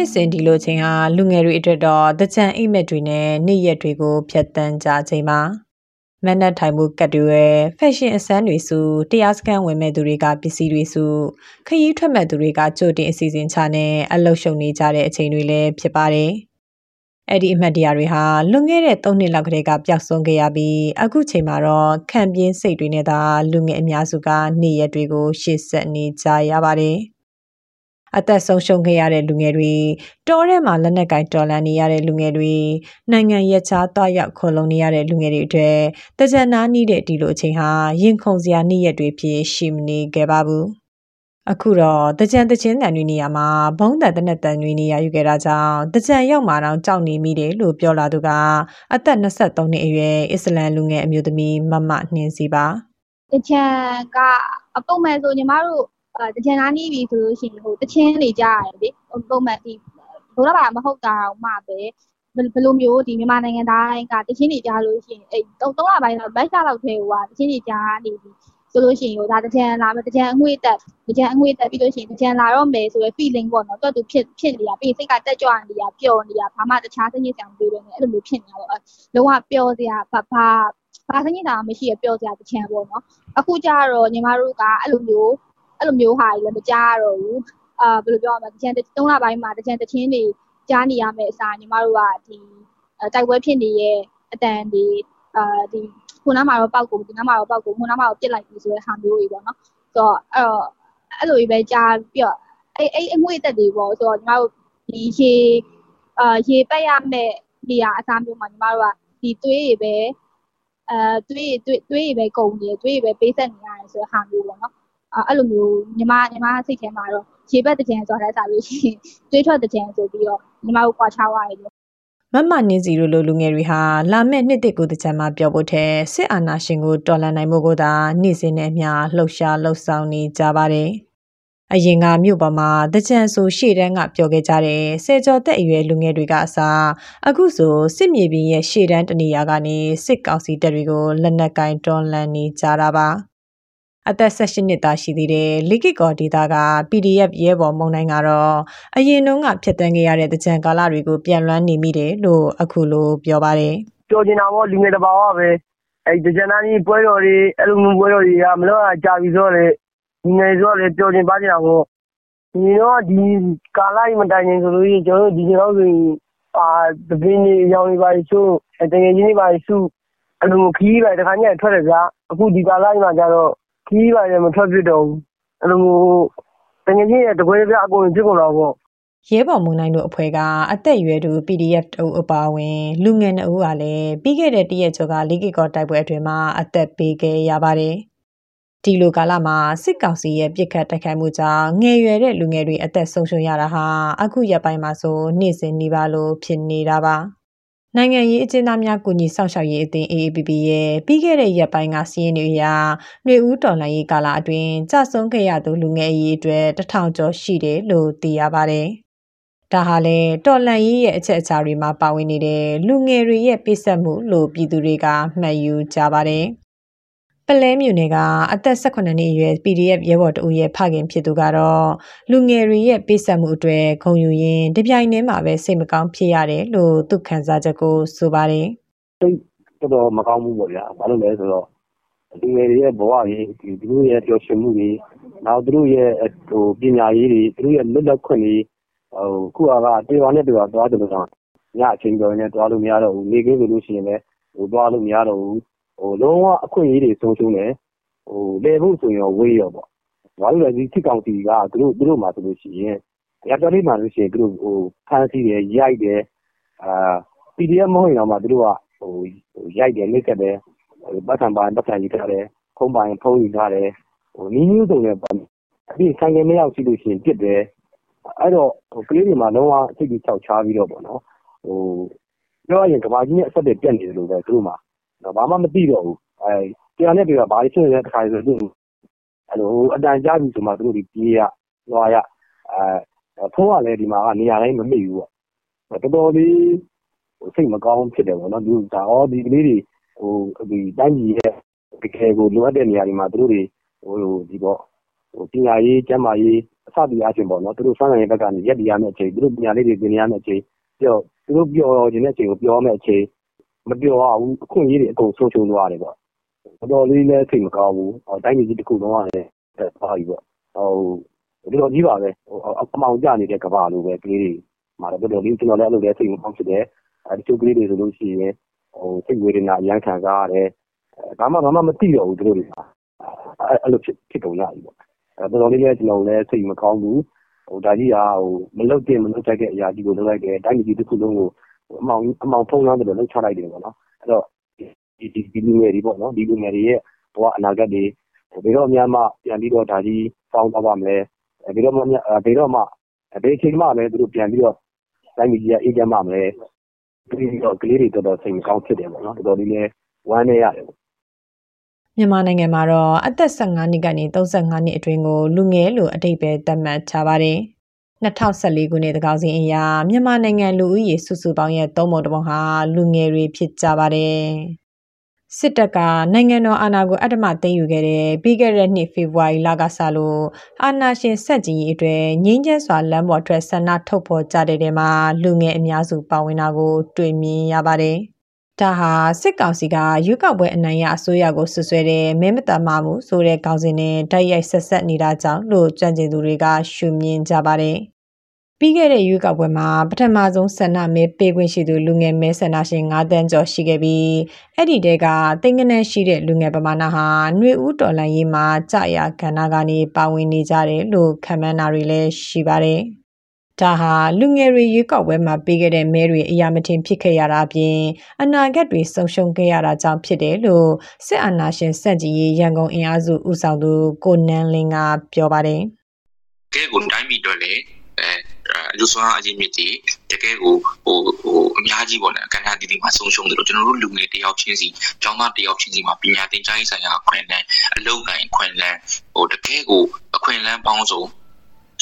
နှစ်စဉ်ဒီလိုချိန်ဟာလူငယ်တွေအတွက်တော့တကြံအိမ်မက်တွေနဲ့နေ့ရက်တွေကိုဖျက်ဆီးကြချိန်ပါမနက်ထိုင်မှုကတ်တွေရဲ့ဖက်ရှင်အစမ်းတွေစုတရားစခန်းဝင်မဲ့သူတွေကပစ္စည်းတွေစုခရီးထွက်မဲ့သူတွေကကြိုတင်အစီအစဉ်ချနဲ့အလုရှုံနေကြတဲ့အချိန်တွေလည်းဖြစ်ပါတယ်အဲ့ဒီအမှတ်တရတွေဟာလွန်ခဲ့တဲ့၃နှစ်လောက်ကတည်းကပျောက်ဆုံးခဲ့ရပြီးအခုချိန်မှာတော့ခံပြင်းစိတ်တွေနဲ့သာလူငယ်အများစုကနေ့ရက်တွေကိုရှေ့ဆက်နေကြရပါတယ်။ အသက်ဆုံးရှုံးခဲ့ရတဲ့လူငယ်တွေတောထဲမှာလက်နက်ကင်တော်လန်နေရတဲ့လူငယ်တွေနိုင်ငံရခြားသွားရောက်ခေါ်လုံနေရတဲ့လူငယ်တွေအတွက်တကြံနာနီးတဲ့ဒီလိုအချိန်ဟာရင်ခုန်စရာနေ့ရက်တွေဖြစ်ရှိမနေခဲ့ပါဘူးအခုတော့တကြံတချင်းတန်တွေနေရာမှာဘုံတန်တနက်တန်တွေနေရာယူခဲ့တာကြောင့်တကြံရောက်မှာတော့ကြောက်နေမိတယ်လို့ပြောလာသူကအသက်23နှစ်အရွယ်အစ္စလမ်လူငယ်အမျိုးသမီးမမနှင်းစီပါတကြံကအပုံမှန်ဆိုညီမတို့အာ တကြံသားနီးပြီဆိုလို့ရှိရင်ဟိုတချင်းနေကြရတယ်လေပုံမှန်ဒီဘုရားဘာမဟုတ်တာတော့မှပဲဘယ်လိုမျိုးဒီမြန်မာနိုင်ငံသားကတချင်းနေကြလို့ရှိရင်အဲ့သုံးသုံးလပိုင်းတော့ဘတ်ရှာလောက်ထဲဟိုကတချင်းနေကြနေပြီဆိုလို့ရှိရင်ဟိုဒါတကြံလာမယ်တကြံအငွေ့တက်တကြံအငွေ့တက်ပြီးလို့ရှိရင်တကြံလာတော့မယ်ဆိုရယ် feeling ပေါ့နော်တွတ်တူဖြစ်ဖြစ်နေတာပြီးစိတ်ကတက်ကြွနေတာပျော်နေတာဘာမှတခြားစိတ်ညစ်ဆောင်တွေ့တယ်အဲ့လိုမျိုးဖြစ်နေတာပေါ့လုံးဝပျော်စရာဘာဘာဘာစိတ်ညစ်တာမရှိရပျော်စရာတကြံပေါ့နော်အခုကျတော့ညီမတို့ကအဲ့လိုမျိုး အဲ့လိုမျိုးဟာကြီးလည်းမကြားရတော့ဘူးအာဘယ်လိုပြောရမလဲတကြံ၃လပိုင်းမှာတကြံတချင်းတွေကြားနေရမယ့်အစားညီမတို့ကဒီတိုက်ပွဲဖြစ်နေရဲ့အတန်ဒီအာဒီခုနမှာတော့ပောက်ကုန်ဒီနားမှာတော့ပောက်ကုန်ခုနမှာတော့ပြစ်လိုက်ပြီဆိုတဲ့ဟာမျိုးတွေပေါ့နော်ဆိုတော့အဲ့တော့အဲ့လိုကြီးပဲကြားပြီးတော့အဲ့အဲ့အငွေ့တက်တွေပေါ့ဆိုတော့ညီမတို့ဒီရေအာရေပက်ရမယ့်နေရာအစားမျိုးမှာညီမတို့ကဒီသွေးတွေပဲအဲသွေးသွေးသွေးတွေပဲကုန်နေသွေးတွေပဲပေးဆက်နေရတယ်ဆိုတဲ့ဟာမျိုးပေါ့နော် အဲ့လိုမျိုးညီမညီမစိတ်ထဲမှာတော့ရေဘက်တကြံဆိုတာစားလို့ရှိရင်တွေးထွက်တကြံဆိုပြီးတော့ညီမတို့ကွာခြားသွားတယ်မမနင်းစီတို့လိုလူငယ်တွေဟာလာမယ့်နှစ်တစ်ကိုတကြံမှာပြောဖို့ထဲစစ်အာဏာရှင်ကိုတော်လှန်နိုင်မှုကိုသာနေ့စဉ်နဲ့အမျှလှုပ်ရှားလှုပ်ဆောင်နေကြပါတယ်။အရင်ကမြို့ပေါ်မှာတကြံဆိုရှေ့တန်းကပြောခဲ့ကြတဲ့ဆယ်ကျော်သက်အရွယ်လူငယ်တွေကအစားအခုဆိုစစ်မြေပြင်ရဲ့ရှေ့တန်းတနေရာကနေစစ်ကောင်စီတပ်တွေကိုလက်နက်ကင်တော်လှန်နေကြတာပါ။ အသက်18နှစ်သားရှိသေးတဲ့လိကိကောဒေတာက PDF ရဲဘော်မုံနိုင်ကတော့အရင်တုန်းကဖြတ်တန်းခဲ့ရတဲ့တကြံကာလတွေကိုပြန်လွှမ်းနေမိတယ်လို့အခုလိုပြောပါတယ်။ပြောချင်တာပေါ့လူငယ်တဘာဝပဲအဲ့တကြံသားကြီးပွဲတော်တွေအဲ့လိုမျိုးပွဲတော်တွေကမလို့ကြာပြီဆိုတော့လေလူငယ်ဆိုတော့လေပြောချင်ပါချင်တာပေါ့ဒီတော့ဒီကာလကြီးမတိုင်ခင်ဆိုလို့ရှိရင်ကျွန်တော်တို့ဒီကျွန်တော်ဆိုရင်အာတပင်းကြီးရောင်နေပါရှို့တကယ်ကြီးနေပါရှို့အဲ့လိုခီးပဲတခါညက်ထွက်တယ်ဗျာအခုဒီကာလကြီးမှာကျတော့ ခရီးပါလည်းမထွက်ဖြစ်တော့ဘူးအဲ့လိုတကယ်ကြီးရဲ့တပွဲပြအကုန်ဖြစ်ကုန်တော့ပေါ့ရဲဘော်မုံနိုင်တို့အဖွဲ့ကအသက်အရွယ်သူ PDF တူအပါဝင် လူငယ်နှုတ်ကလည်းပြီးခဲ့တဲ့တရက်ကျော်ကလီဂီကောတိုက်ပွဲအတွင်းမှာအသက်ပေးခဲ့ရပါတယ်။ဒီလိုကာလမှာစစ်ကောင်စီရဲ့ပြစ်ခတ်တိုက်ခိုက်မှုကြောင့်ငယ်ရွယ်တဲ့လူငယ်တွေအသက်ဆုံးရှုံးရတာဟာအခုရက်ပိုင်းမှာဆိုနေ့စဉ်နှီးပါလို့ဖြစ်နေတာပါ။ နိုင်ငံရေးအကျဉ်းသားများကူညီဆောင်ရှောက်ရေးအသင်း AAPP ရဲ့ပြီးခဲ့တဲ့ရက်ပိုင်းကစီးရင်တွေအရຫນွေဦးတော်လှန်ရေးကာလအတွင်းကြဆုံးခဲ့ရသူလူငယ်အရေးအတွက်တထောင်ကျော်ရှိတယ်လို့သိရပါတယ်။ဒါဟာလေတော်လန်ရေးရဲ့အချက်အချာတွေမှာပါဝင်နေတဲ့လူငယ်တွေရဲ့ပြည့်စက်မှုလို့ပြည်သူတွေကမှတ်ယူကြပါတယ်။ ပလဲမြို့နယ်ကအသက်18နှစ်အရွယ် PDF ရဲဘော်တဦးရဲ့ဖခင်ဖြစ်သူကတော့လူငယ်တွေရဲ့ပေးဆက်မှုအတွက်ခုံယူရင်းတပြိုင်တည်းမှာပဲစိတ်မကောင်းဖြစ်ရတယ်လို့သူခံစားချက်ကိုဆိုပါတယ်။စိတ်တော်တော်မကောင်းဘူးပေါ့ဗျာ။ဘာလို့လဲဆိုတော့လူငယ်တွေရဲ့ဘဝကြီးဒီသူတို့ရဲ့ပျော်ရွှင်မှုတွေနောက်သူတို့ရဲ့ဟိုပညာရေးတွေသူတို့ရဲ့လွတ်လပ်ခွင့်တွေဟိုခုကတေဝါနဲ့တေဝါသွားတယ်လို့ဆိုညအချိန်ပြောနေသွားလို့မရတော့ဘူးနေကင်းဆိုလို့ရှိရင်လည်းဟိုသွားလို့မရတော့ဘူးဟို လုံးဝအခွင့်အရေးတွေဆုံးရှုံးတယ်ဟိုလေဖို့ဆိုရင်ဝေးရောပေါ့ဘာလို့လဲဒီစစ်ကောင်စီကသူတို့သူတို့မှာဆိုလို့ရှိရင်ရတော်လေးမှာလို့ရှိရင်သူတို့ဟိုဖမ်းဆီးတယ်ရိုက်တယ်အာ PDF မဟုတ်ရင်တော့မှသူတို့ကဟိုရိုက်တယ်လိတ်ကတယ်ပတ်ထံပိုင်းပတ်ထံယူထားတယ်ဖုံးပိုင်းဖုံးယူထားတယ်ဟိုနီးမျိုးစုံနဲ့ပတ်ပြီးဆိုင်ကမရောက်ရှိလို့ရှိရင်ပြစ်တယ်အဲ့တော့ဟိုကလေးတွေမှာလုံးဝစိတ်ကြီးချောက်ချားပြီးတော့ပေါ့နော်ဟိုပြောရရင်ကဘာကြီးနဲ့အဆက်တွေပြတ်နေတယ်လို့ပဲသူတို့မှာ ဘာမှမသိတော့ဘူးအဲတရားနဲ့ပြောဘာဖြစ်နေတဲ့တခါဆိုသူအဲ့လိုအတန်ကြားပြီဆိုမှသူတို့ဒီပြေးရလွှာရအဲဖုန်းကလည်းဒီမှာကနေရာတိုင်းမမိဘူးပေါ့တော်တော်လေးစိတ်မကောင်းဖြစ်တယ်ပေါ့နော်ဒီဒါဩဒီကလေးတွေဟိုဒီတိုင်းပြည်ရဲ့တကယ်ကိုလိုအပ်တဲ့နေရာတွေမှာသူတို့တွေဟိုဒီပေါ့ဟိုပညာရေးကျန်းမာရေးအစသည်အချင်းပေါ့နော်သူတို့စမ်းနိုင်တဲ့ဘက်ကနေရက်တည်ရမယ့်အချိန်သူတို့ပညာလေးတွေသင်ရမယ့်အချိန်ပြောသူတို့ပြောခြင်းတဲ့အချိန်ကိုပြောမယ့်အချိန် မပြောရဘူးအခွင့်အရေးတွေအကုန်ဆုံးရှုံးသွားတယ်ပေါ့တော်တော်လေးလည်းစိတ်မကောင်းဘူးတိုင်းပြည်ကြီးတစ်ခုလုံးကလည်းပါပြီပေါ့ဟိုတော်တော်ကြီးပါပဲဟိုအမောင်ကြနေတဲ့ကဘာလိုပဲကလေးတွေမှာတော့တော်တော်လေးကျွန်တော်လည်းအဲ့လိုလည်းစိတ်မကောင်းဖြစ်တယ်အဲဒီချိုးကလေးတွေဆိုလို့ရှိရင်ဟိုစိတ်ဝေဒနာအရန်ခံစားရတယ်ဘာမှဘာမှမသိတော့ဘူးသူတို့တွေကအဲ့လိုဖြစ်ဖြစ်ကုန်ရပြီပေါ့အဲတော်တော်လေးလည်းကျွန်တော်လည်းစိတ်မကောင်းဘူးဟိုဒါကြီးကဟိုမလုတ်တင်မလုတ်တတ်တဲ့အရာကြီးကိုလုပ်လိုက်တယ်တိုင်းပြည်တစ်ခုလုံးကို အမောင်အမောင်ဖုံးသွားတယ်လို့လှုပ်ချလိုက်တယ်ပေါ့နော်အဲ့တော့ဒီဒီဒီလူငယ်တွေပေါ့နော်ဒီလူငယ်တွေရဲ့ဘဝအနာဂတ်တွေဘယ်တော့မှမှပြန်ပြီးတော့ဒါကြီးပေါင်းသွားပါမလဲဘယ်တော့မှဘယ်တော့မှဘယ်ချိန်မှလည်းသူတို့ပြန်ပြီးတော့တိုင်းပြည်ကြီးကအေးချမ်းပါမလဲပြီးတော့ကလေးတွေတော်တော်စိတ်ကောင်းဖြစ်တယ်ပေါ့နော်တော်တော်လေးလည်းဝမ်းနေရတယ်ပေါ့မြန်မာနိုင်ငံမှာတော့အသက်15နှစ်ကနေ35နှစ်အတွင်းကိုလူငယ်လို့အတိတ်ပဲသတ်မှတ်ထားပါတယ်။ 2014ခုနှစ်တကောင်စီအရာမြန်မာနိုင်ငံလူဦးရေစုစုပေါင်းရဲ့သုံးပုံတစ်ပုံဟာလူငယ်တွေဖြစ်ကြပါတယ်။စစ်တပ်ကနိုင်ငံတော်အာဏာကိုအတ္တမသိမ်းယူခဲ့တဲ့ပြီးခဲ့တဲ့နှစ်ဖေဖော်ဝါရီလကစလို့အာဏာရှင်ဆက်ကြီးအတွေ့ငင်းကျဲစွာလမ်းပေါ်ထွက်ဆန္ဒထုတ်ဖော်ကြတဲ့တဲ့မှာလူငယ်အများစုပါဝင်တာကို တွေ့မြင်ရပါတယ်။ ဒါဟာစစ်ကောင်စီကရွေးကောက်ပွဲအနိုင်ရအစိုးရကိုဆွဆွဲတဲ့မဲမတမာမှုဆိုတဲ့ခေါင်းစဉ်နဲ့တိုက်ရိုက်ဆက်ဆက်နေတာကြောင့်လို့ကြံ့ကျင်သူတွေကရှုမြင်ကြပါတယ်။ပြီးခဲ့တဲ့ရွေးကောက်ပွဲမှာပထမဆုံးဆန္ဒမဲပေးခွင့်ရှိသူလူငယ်မဲဆန္ဒရှင်9တန်းကျော်ရှိခဲ့ပြီးအဲ့ဒီတဲကတိမ်ငနဲ့ရှိတဲ့လူငယ်ပမာဏဟာຫນွေဦးတော်လန်ရေးမှာကြာရကဏ္ဍကနေပါဝင်နေကြတယ်လို့ခံမှန်းတာတွေလည်းရှိပါတယ်။ ဒါဟာလူငယ်တွေရွေးကောက်ပွဲမှာပေးခဲ့တဲ့မဲတွေအရာမထင်ဖြစ်ခဲ့ရတာအပြင်အနာဂတ်တွေဆုံးရှုံးခဲ့ရတာကြောင့်ဖြစ်တယ်လို့စစ်အာဏာရှင်စက်ကြီးရန်ကုန်အင်အားစုဦးဆောင်သူကိုနန်းလင်းကပြောပါတယ်။ကဲကိုတိုင်းပြည်တော့လေအဲလူစွမ်းအကြီးမြင့်တီတကယ်ကိုဟိုဟိုအများကြီးပေါ့နော်ကဏ္ဍတီးတီးမှာဆုံးရှုံးတယ်လို့ကျွန်တော်တို့လူငယ်တယောက်ချင်းစီကျောင်းသားတယောက်ချင်းစီမှာပညာသင်ကြားရေးဆိုင်ရာအခွင့်အလမ်းအလုပ်ကိုင်အခွင့်အလမ်းဟိုတကယ်ကိုအခွင့်အလမ်းပေါင်းစုံ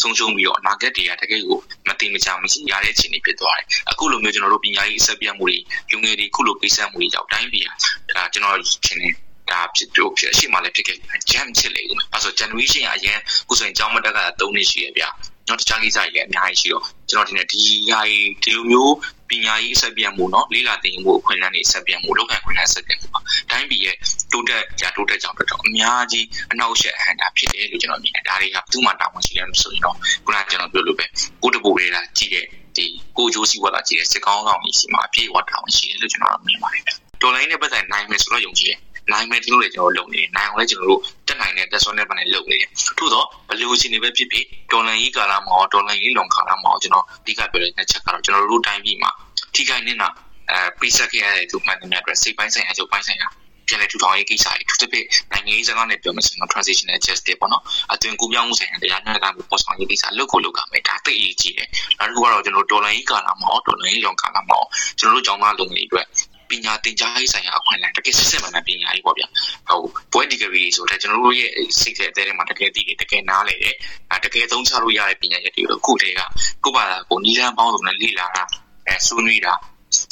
ဆုံးရှုံးပြီးတော့အနာဂတ်တွေကတကယ်ကိုမတိမချမရှိရတဲ့အခြေအနေဖြစ်သွားတယ်အခုလိုမျိုးကျွန်တော်တို့ပညာရေးအဆက်ပြတ်မှုတွေလူငယ်တွေခုလိုကိစ္စမှုတွေကြောင့်တိုင်းပြည်ဟာကျွန်တော်ရှင်နေဒါဖြစ်တော့ဖြစ်အရှိမှလည်းဖြစ်ခဲ့ jam ဖြစ်လေဦးမယ်။အဲဆို generation အရင်ခုဆိုရင်ကျောင်းမတက်က3နှစ်ရှိရဗျာ။ကျွ န်တော်တခြားကိစ္စတွေလည်းအများကြီးရှိတော့ကျွန်တော်ဒီနေ့ဒီဟာဒီလိုမျိုးပညာရေးအဆက်ပြတ်မှုเนาะလေးလာတင်မှုအခွင့်အလမ်းတွေအဆက်ပြတ်မှုလောက်ကန်ခွင့်အလမ်းဆက်ပြတ်မှုပါ။တိုင်းပြည်ရဲ့တိုးတက်ကြာတိုးတက်ကြောင်းတော့အများကြီးအနောက်ရှက်အဟန်တာဖြစ်တယ်လို့ကျွန်တော်မြင်တယ်။ဒါတွေကသူ့မှာတာဝန်ရှိတယ်လို့ဆိုရင်တော့ခုနကကျွန်တော်ပြောလို့ပဲကိုတပူလေးလာကြည့်တဲ့ဒီကိုဂျိုးစီဝါလာကြည့်တဲ့စစ်ကောင်းဆောင်ကြီးစီမှာအပြည့်အဝတာဝန်ရှိတယ်လို့ကျွန်တော်မြင်ပါတယ်။တော်လိုင်းနဲ့ပတ်သက်နိုင်မယ်ဆိုတော့ယုံကြည်တယ် နိုင်မယ်ကျွန်တော်လည်းကျွန်တော်လုပ်နေတယ်နိုင်အောင်လည်းကျွန်တော်တို့တက်နိုင်တဲ့တက်ဆွမ်းတဲ့ဘက်နဲ့လုပ်နေတယ်ထို့တော့ဘယ်လိုအခြေအနေပဲဖြစ်ဖြစ်ဒေါ်လာကြီးကာလမှာဒေါ်လာကြီးလွန်ကာလမှာကျွန်တော်အဓိကပြောတဲ့နှစ်ချက်ကတော့ကျွန်တော်တို့တိုင်းပြည်မှာထိခိုက်နေတာအဲပေးဆက်ခဲ့ရတဲ့သူမှန်တဲ့အတွက်စိတ်ပိုင်းဆိုင်ရာချုပ်ပိုင်းဆိုင်ရာပြန်လည်ထူထောင်ရေးကိစ္စတွေထူးထူးဖြင့်နိုင်ငံရေးစကားနဲ့ပြောမယ်ဆိုရင် transitional justice ပေါ့နော်အသွင်ကူးပြောင်းမှုဆိုင်ရာတရားမျှတမှုပေါ်ဆောင်ရေးကိစ္စလုပ်ကိုလုပ်ကြမယ်ဒါသိအရေးကြီးတယ်နောက်တစ်ခုကတော့ကျွန်တော်ဒေါ်လာကြီးကာလမှာဒေါ်လာကြီးလွန်ကာလမှာကျွန်တော်တို့ကျောင်းသားလူငယ်တွေအတွက် ပညာသင်ကြားရေးဆိုင်ရာအခွင့်အလမ်းတကယ်စစ်စစ်မှန်မှန်ပညာရေးပေါ့ဗျာဟိုဘွဲဒီဂရီဆိုတဲ့ကျွန်တော်တို့ရဲ့စိတ်ထဲအသေးထဲမှာတကယ်သိတယ်တကယ်နားလေတယ်အဲတကယ်သုံးချလို့ရတဲ့ပညာရပ်တွေကိုခုတည်းကကိုယ့်ဘာသာကိုနီးလန်းပေါင်းစုံနဲ့လေ့လာတာအဲဆွေးနွေးတာ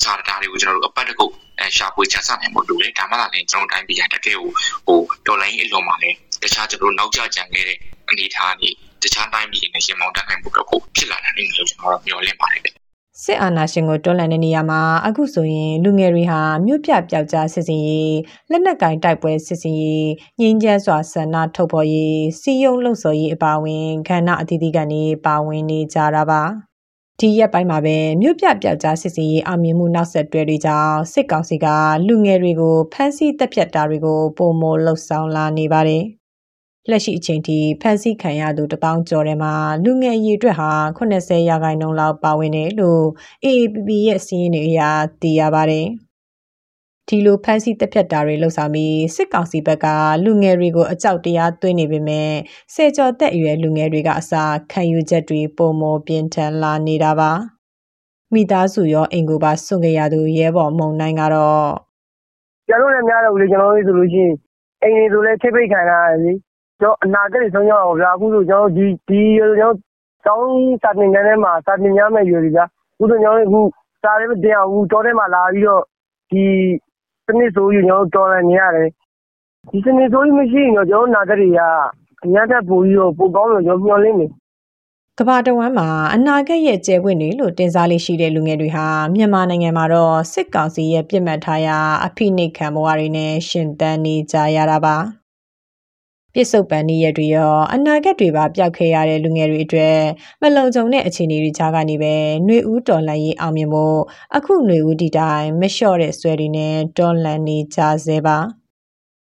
စာတာတွေကိုကျွန်တော်တို့အပတ်တကုတ်အဲရှာဖွေချန်ဆနိုင်ဖို့လိုတယ်ဒါမှလည်းကျွန်တော်တိုင်းပြည်ရတကယ်ကိုဟိုဒေါ်လာရင်းအလွန်မှာလည်းတခြားကျွန်တော်တို့နောက်ကျကြံခဲ့တဲ့အနေအထားတွေတခြားတိုင်းပြည်နဲ့ရှင်မောင်းတတ်နိုင်ဖို့တော့ဖြစ်လာနိုင်တယ်လို့ကျွန်တော်မျှော်လင့်ပါတယ် စစ်အာဏာရှင်ကိုတွန်းလှန်တဲ့နေရာမှာအခုဆိုရင်လူငယ်တွေဟာမြို့ပြပျောက်ကြားစစ်စင်ရေးလက်နက်ကင်တိုက်ပွဲစစ်စင်ရေးငင်းကျန်းစွာဆန္ဒထုတ်ဖော်ရေးစီယုံလှုပ်ဆော်ရေးအပါအဝင်ခန္ဓာအသီးသီးကနေပါဝင်နေကြတာပါဒီရက်ပိုင်းမှာပဲမြို့ပြပျောက်ကြားစစ်စင်ရေးအောင်မြင်မှုနောက်ဆက်တွဲတွေကြောင့်စစ်ကောင်စီကလူငယ်တွေကိုဖမ်းဆီးတပ်ဖြတ်တာတွေကိုပုံမလှုပ်ဆောင်လာနေပါတယ်။ လက်ရှိအချိန်ထိဖမ်းဆီးခံရသူတပေါင်းကျော်ထဲမှာလူငယ်အရေးအတွက်ဟာ80ရာခိုင်နှုန်းလောက်ပါဝင်တယ်လို့ AAPP ရဲ့စီးရင်တွေအရသိရပါတယ်။ဒီလိုဖမ်းဆီးတပ်ဖြတ်တာတွေလှုပ်ဆောင်ပြီးစစ်ကောင်စီဘက်ကလူငယ်တွေကိုအကြောက်တရားသွင်းနေပေမဲ့ဆယ်ကျော်သက်အရွယ်လူငယ်တွေကအစာခံယူချက်တွေပုံမပြင်းထန်လာနေတာပါ။မိသားစုရောအိမ်ကိုပါစွန့်ခဲ့ရသူရဲဘော်မုံနိုင်ကတော့ကျွန်တော်လည်းများတော့ဘူးလေကျွန်တော်တို့ဆိုလို့ရှိရင်အိမ်တွေဆိုလဲချိတ်ပိတ်ခံရတယ်လေ ကျွန်တော်အနာဂတ်တွေဆုံးရအောင်ဗျာအခုဆိုကျွန်တော်ဒီဒီကျွန်တော်တောင်းစာတင်တဲ့မှာစာတင်ရမယ်ရွယ်ကြီးဗျာအခုဆိုကျွန်တော်အခုစာလေးမတင်အောင်ဘူးတောထဲမှာလာပြီးတော့ဒီစနစ်ဆိုယူကျွန်တော်တော်လည်းနေရတယ်ဒီစနစ်ဆိုယူမရှိရင်တော့ကျွန်တော်နာဂတ်တွေကဒီရတဲ့ပူပြီးတော့ပိုကောင်းလို့ကျွန်တော်မျှော်လင့်နေကမ္ဘာတဝန်းမှာအနာဂတ်ရဲ့ကျယ်ပွင့်တွေလို့တင်စားလေးရှိတဲ့လူငယ်တွေဟာမြန်မာနိုင်ငံမှာတော့စစ်ကောင်စီရဲ့ပြစ်မှတ်ထားရာအဖိနှိတ်ခံဘဝတွေနဲ့ရှင်သန်နေကြရတာပါ ပြစ်စုံပန်နည်းရတွေရောအနာဂတ်တွေပါပျောက်ခဲ့ရတဲ့လူငယ်တွေအတွက်မလုံခြုံတဲ့အခြေအနေတွေကြားကနေပဲຫນွေဦးတော်လှန်ရေးအောင်မြင်ဖို့အခုຫນွေဦးဒီတိုင်းမလျှော့တဲ့ဆွဲတွေနဲ့တော်လှန်နေကြဆဲပါ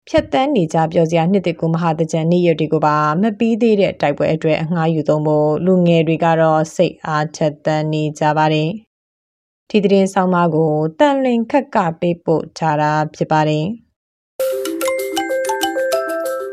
ဖြတ်တန်းနေကြပြောစရာနှစ်တစ်ကူမဟာတကြံနေ့ရက်တွေကိုပါမပြီးသေးတဲ့တိုက်ပွဲအတွက်အငှားယူသုံးဖို့လူငယ်တွေကတော့စိတ်အားထက်သန်နေကြပါတယ်။ဒီသတင်းဆောင်မကိုတန်လင်ခက်ကပေးပို့ထားတာဖြစ်ပါတယ်